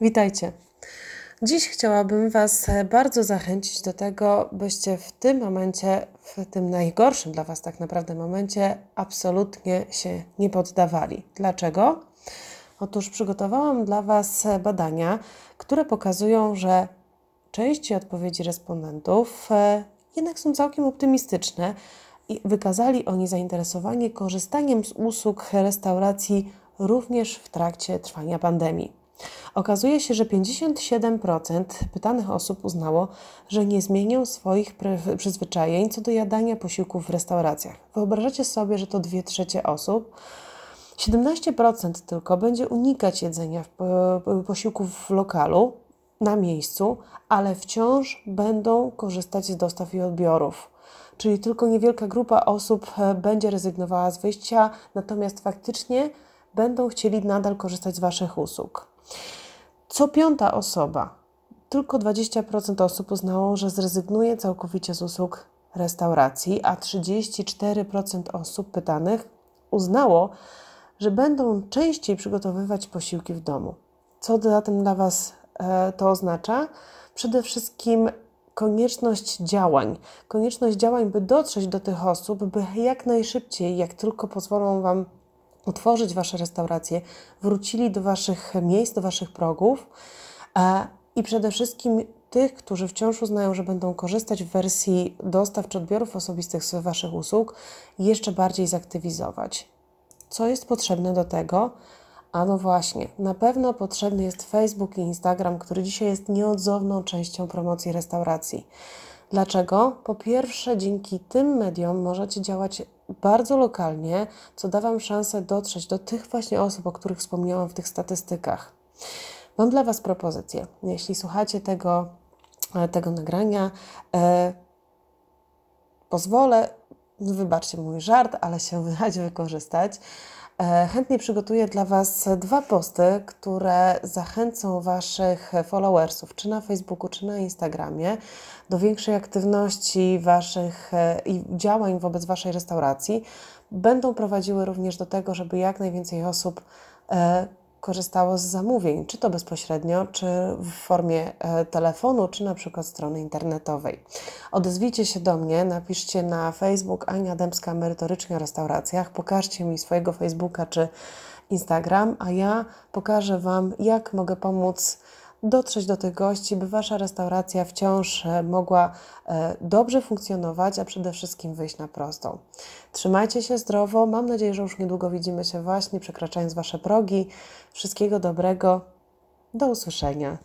Witajcie. Dziś chciałabym Was bardzo zachęcić do tego, byście w tym momencie, w tym najgorszym dla Was tak naprawdę momencie, absolutnie się nie poddawali. Dlaczego? Otóż przygotowałam dla Was badania, które pokazują, że części odpowiedzi respondentów e, jednak są całkiem optymistyczne i wykazali oni zainteresowanie korzystaniem z usług restauracji również w trakcie trwania pandemii. Okazuje się, że 57% pytanych osób uznało, że nie zmienią swoich przyzwyczajeń co do jadania posiłków w restauracjach. Wyobrażacie sobie, że to 2 trzecie osób. 17% tylko będzie unikać jedzenia posiłków w lokalu, na miejscu, ale wciąż będą korzystać z dostaw i odbiorów. Czyli tylko niewielka grupa osób e, będzie rezygnowała z wyjścia, natomiast faktycznie będą chcieli nadal korzystać z Waszych usług. Co piąta osoba, tylko 20% osób uznało, że zrezygnuje całkowicie z usług restauracji, a 34% osób pytanych uznało, że będą częściej przygotowywać posiłki w domu. Co zatem dla Was e, to oznacza? Przede wszystkim konieczność działań. Konieczność działań, by dotrzeć do tych osób, by jak najszybciej, jak tylko pozwolą Wam otworzyć Wasze restauracje, wrócili do Waszych miejsc, do Waszych progów e, i przede wszystkim tych, którzy wciąż uznają, że będą korzystać w wersji dostaw czy odbiorów osobistych z Waszych usług, jeszcze bardziej zaktywizować. Co jest potrzebne do tego? A no właśnie, na pewno potrzebny jest Facebook i Instagram, który dzisiaj jest nieodzowną częścią promocji restauracji. Dlaczego? Po pierwsze, dzięki tym mediom możecie działać bardzo lokalnie, co da Wam szansę dotrzeć do tych właśnie osób, o których wspomniałam w tych statystykach. Mam dla Was propozycję. Jeśli słuchacie tego, e, tego nagrania, e, pozwolę, wybaczcie mój żart, ale się wydać wykorzystać. E, chętnie przygotuję dla Was dwa posty, które zachęcą Waszych followersów, czy na Facebooku, czy na Instagramie, do większej aktywności Waszych e, i działań wobec Waszej restauracji. Będą prowadziły również do tego, żeby jak najwięcej osób e, korzystało z zamówień, czy to bezpośrednio, czy w formie e, telefonu, czy na przykład strony internetowej. Odezwijcie się do mnie, napiszcie na Facebook Ania Dębska Merytorycznie o restauracjach, pokażcie mi swojego Facebooka czy Instagram, a ja pokażę Wam, jak mogę pomóc dotrzeć do tych gości, by Wasza restauracja wciąż e, mogła e, dobrze funkcjonować, a przede wszystkim wyjść na prostą. Trzymajcie się zdrowo. Mam nadzieję, że już niedługo widzimy się właśnie, przekraczając Wasze progi. Wszystkiego dobrego. Do usłyszenia.